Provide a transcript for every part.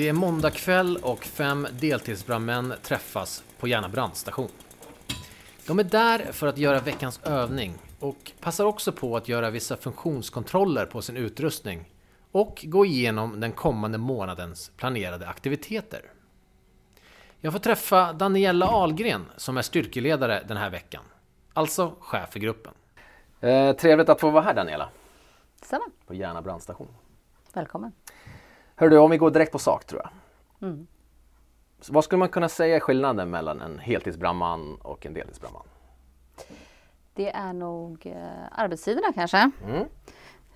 Det är måndag kväll och fem deltidsbrandmän träffas på Järna brandstation. De är där för att göra veckans övning och passar också på att göra vissa funktionskontroller på sin utrustning och gå igenom den kommande månadens planerade aktiviteter. Jag får träffa Daniela Ahlgren som är styrkeledare den här veckan, alltså chef för gruppen. Eh, trevligt att få vara här Daniela, Detsamma. på Järna brandstation. Välkommen. Hör du, om vi går direkt på sak tror jag. Mm. Vad skulle man kunna säga är skillnaden mellan en heltidsbrandman och en deltidsbrandman? Det är nog eh, arbetstiderna kanske. Mm.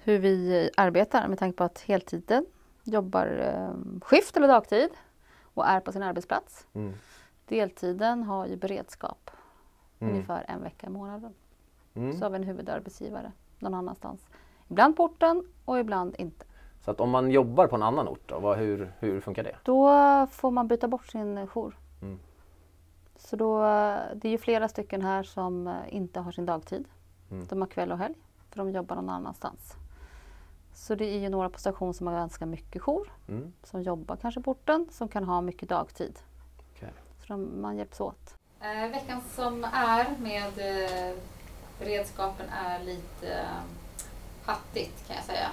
Hur vi arbetar med tanke på att heltiden jobbar eh, skift eller dagtid och är på sin arbetsplats. Mm. Deltiden har ju beredskap Mm. ungefär en vecka i månaden. Mm. Så har vi en huvudarbetsgivare någon annanstans. Ibland på orten och ibland inte. Så att om man jobbar på en annan ort, då, vad, hur, hur funkar det? Då får man byta bort sin jour. Mm. Så då, det är ju flera stycken här som eh, inte har sin dagtid. Mm. De har kväll och helg för de jobbar någon annanstans. Så det är ju några på station som har ganska mycket jour, Mm. som jobbar kanske på orten, som kan ha mycket dagtid. Okej. Så de, man hjälps åt. Eh, veckan som är med eh, beredskapen är lite eh, hattigt kan jag säga.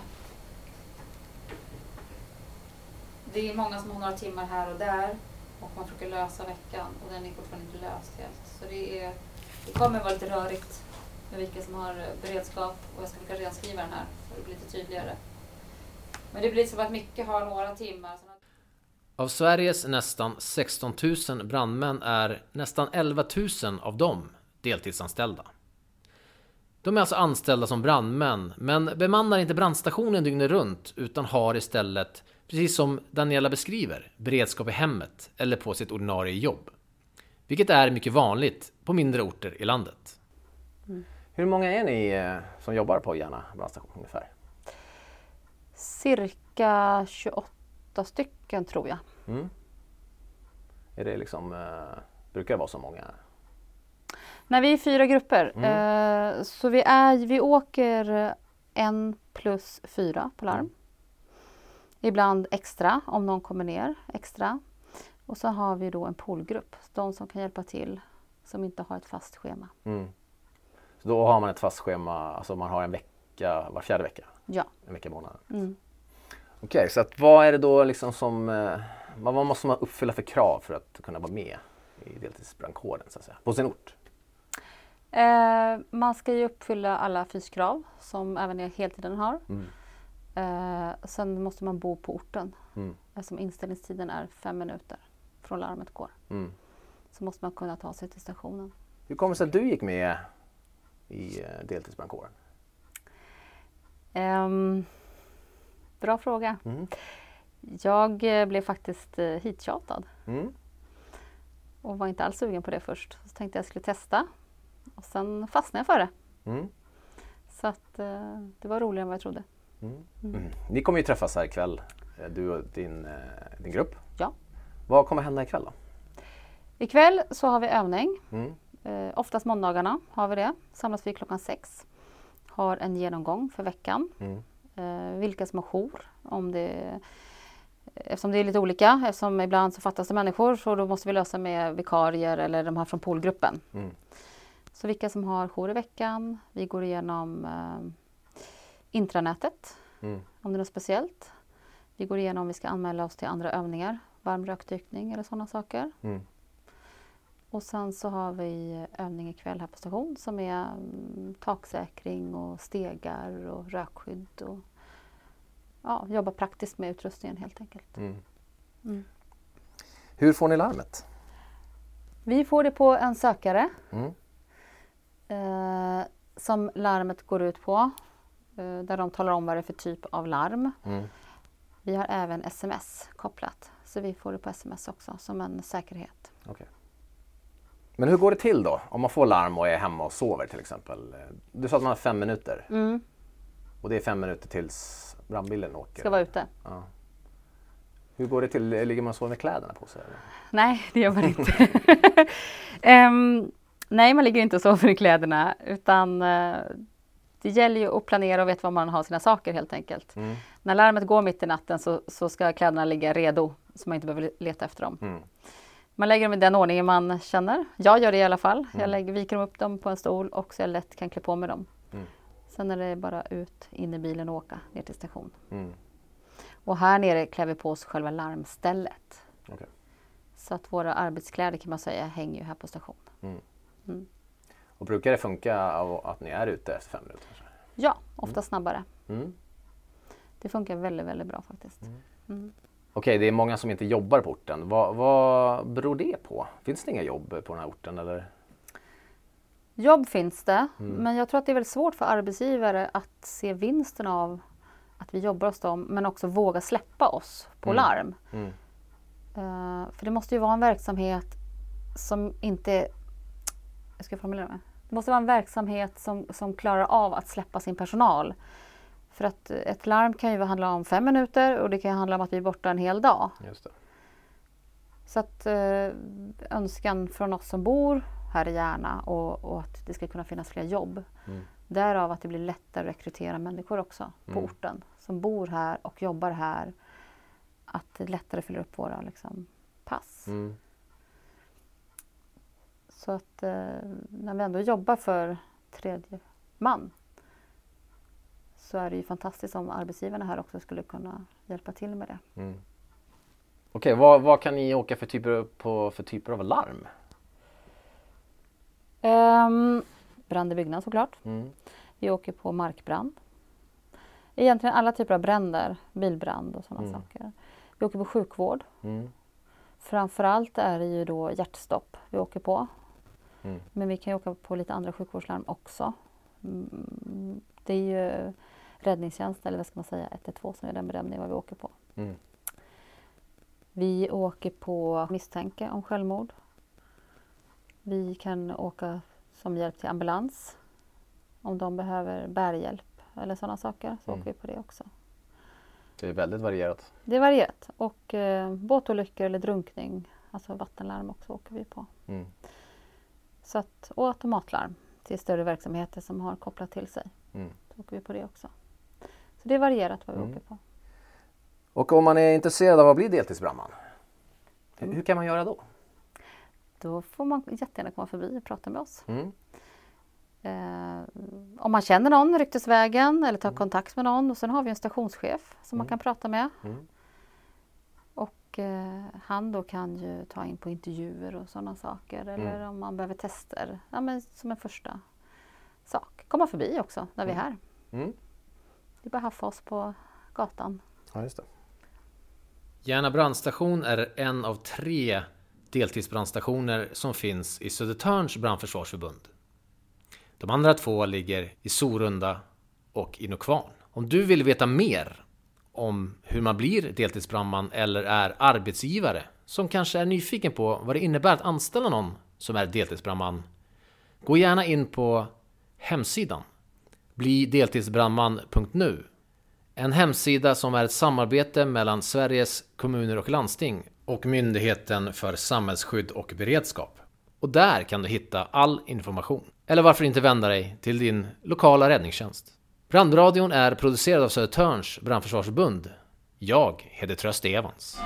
Det är många som har några timmar här och där och man försöker lösa veckan och den är fortfarande inte löst helt. Så det, är, det kommer vara lite rörigt med vilka som har beredskap och jag ska försöka renskriva den här så det blir lite tydligare. Men det blir som att mycket har några timmar. Så Av Sveriges nästan 16 000 brandmän är nästan 11 000 av dem deltidsanställda. De är alltså anställda som brandmän, men bemannar inte brandstationen dygnet runt utan har istället, precis som Daniela beskriver, beredskap i hemmet eller på sitt ordinarie jobb. Vilket är mycket vanligt på mindre orter i landet. Hur många är ni eh, som jobbar på Järna brandstation ungefär? Cirka 28 stycken tror jag. Mm. Är det liksom, eh, brukar det vara så många? Nej, vi är fyra grupper. Mm. Eh, så vi, är, vi åker en plus fyra på larm. Ibland extra om någon kommer ner extra. Och så har vi då en poolgrupp, de som kan hjälpa till som inte har ett fast schema. Mm. Så då har man ett fast schema, alltså man har en vecka var fjärde vecka? Ja. En vecka i månaden? Mm. Okej, så att vad är det då liksom som, eh, vad måste man uppfylla för krav för att kunna vara med i deltidsbrandkåren så att säga, på sin ort? Eh, man ska ju uppfylla alla fyskrav som även heltiden har. Mm. Eh, sen måste man bo på orten. Mm. Eftersom inställningstiden är fem minuter från larmet går. Mm. Så måste man kunna ta sig till stationen. Hur kommer det sig att du gick med i eh, deltidsbrandkåren? Ehm, bra fråga. Mm. Jag eh, blev faktiskt eh, hittjatad Mm. och var inte alls sugen på det först. Så tänkte jag skulle testa och sen fastnade jag för det. Mm. Så att det var roligare än vad jag trodde. Mm. Mm. Ni kommer ju träffas här ikväll, eh, du och din, eh, din grupp. Ja. Vad kommer hända ikväll då? Ikväll så har vi övning. Mm. Eh, oftast måndagarna har vi det. Samlas vi klockan sex. Har en genomgång för veckan. Mm. Eh, vilka som har jour. Om det, eftersom det är lite olika. Eftersom ibland så fattas det människor så då måste vi lösa med vikarier eller de här från poolgruppen. Mm. Så vilka som har jour i veckan. Vi går igenom eh, intranätet. Mm. Om det är något speciellt. Vi går igenom om vi ska anmäla oss till andra övningar. Varm rökdykning eller sådana saker. Mm. Och sen så har vi övning ikväll här på station som är mm, taksäkring och stegar och rökskydd. Och, ja, jobba praktiskt med utrustningen helt enkelt. Mm. Mm. Hur får ni larmet? Vi får det på en sökare Mm. eh, som larmet går ut på. Eh, där de talar om vad det är för typ av larm. Mm. Vi har även sms kopplat. Så vi får det på sms också som en säkerhet. Okej. Men hur går det till då? Om man får larm och är hemma och sover till exempel. Du sa att man har fem minuter Mm, och det är fem minuter tills brandbilen åker. ska vara ute. Ja. Hur går det till? Ligger man och sover med kläderna på sig? Eller? Nej, det gör man inte. Ehm, nej, man ligger inte och sover i kläderna utan eh, det gäller ju att planera och veta var man har sina saker helt enkelt. Mm. När larmet går mitt i natten så, så ska kläderna ligga redo så man inte behöver leta efter dem. Mm. Man lägger dem i den ordningen man känner. Jag gör det i alla fall. Jag Mm. lägger, viker upp dem på en stol och så jag lätt kan klä på mig dem. Mm. Sen är det bara ut, in i bilen och åka ner till station. Mm. Och här nere klär vi på oss själva larmstället. Okej. Så att våra arbetskläder kan man säga hänger ju här på station. Och brukar det funka att ni är ute efter fem minuter? Ja, ofta snabbare. Mm. Det funkar väldigt, väldigt bra faktiskt. Mm. Okej, det är många som inte jobbar på orten. Vad, vad beror det på? Finns det inga jobb på den här orten? Eller? Jobb finns det, Mm. men jag tror att det är väldigt svårt för arbetsgivare att se vinsten av att vi jobbar hos dem, men också våga släppa oss på Mm. larm. Mm. Eh, för det måste ju vara en verksamhet som inte... Jag ska formulera mig. Det måste vara en verksamhet som, som klarar av att släppa sin personal. För att ett larm kan ju handla om fem minuter och det kan handla om att vi är borta en hel dag. Just det. Så att eh, önskan från oss som bor här i Järna och, och att det ska kunna finnas fler jobb. Mm. Därav att det blir lättare att rekrytera människor också på Mm. orten som bor här och jobbar här. Att det lättare fyller upp våra liksom, pass. Mm. Så att eh, när vi ändå jobbar för tredje man så är det ju fantastiskt om arbetsgivarna här också skulle kunna hjälpa till med det. Mm. Okej, vad, vad kan ni åka för typer, på, för typer av larm? Um, brand i byggnad såklart. Mm. Vi åker på markbrand. Egentligen alla typer av bränder, bilbrand och sådana Mm. saker. Vi åker på sjukvård. Mm. Framförallt är det ju då hjärtstopp vi åker på. Mm. Men vi kan ju åka på lite andra sjukvårdslarm också. Mm, Det är ju räddningstjänst eller vad ska man säga, 112 som är den bedömning vad vi åker på. Mm. Vi åker på misstanke om självmord. Vi kan åka som hjälp till ambulans om de behöver bärhjälp eller sådana saker. Så Mm. åker vi på det också. Det är väldigt varierat. Det är varierat. Och eh, båtolyckor eller drunkning, alltså vattenlarm också åker vi på. Mm. Så att, och automatlarm till större verksamheter som har kopplat till sig. Mm. Så åker vi på det också. Så det är varierat vad vi Mm. åker på. Och om man är intresserad av att bli deltidsbrandman, hur, hur kan man göra då? Då får man jättegärna komma förbi och prata med oss. Mm. Eh, om man känner någon ryktesvägen eller tar kontakt med någon. Och sen har vi en stationschef som man Mm. kan prata med. Mm. Och eh, han då kan ju ta in på intervjuer och sådana saker. Eller Mm. om man behöver tester. Ja, men som en första sak. Komma förbi också när vi är här. Mm. Det är bara att haffa oss på gatan. Ja, just det. Järna brandstation är en av tre deltidsbrandstationer som finns i Södertörns brandförsvarsförbund. De andra två ligger i Sorunda och i Nykvarn. Om du vill veta mer om hur man blir deltidsbrandman eller är arbetsgivare som kanske är nyfiken på vad det innebär att anställa någon som är deltidsbrandman. Gå gärna in på hemsidan blideltidsbrandman.nu en hemsida som är ett samarbete mellan Sveriges kommuner och landsting och Myndigheten för samhällsskydd och beredskap. Och där kan du hitta all information. Eller varför inte vända dig till din lokala räddningstjänst. Brandradion är producerad av Södertörns brandförsvarsförbund. Jag heter Tröst Evans.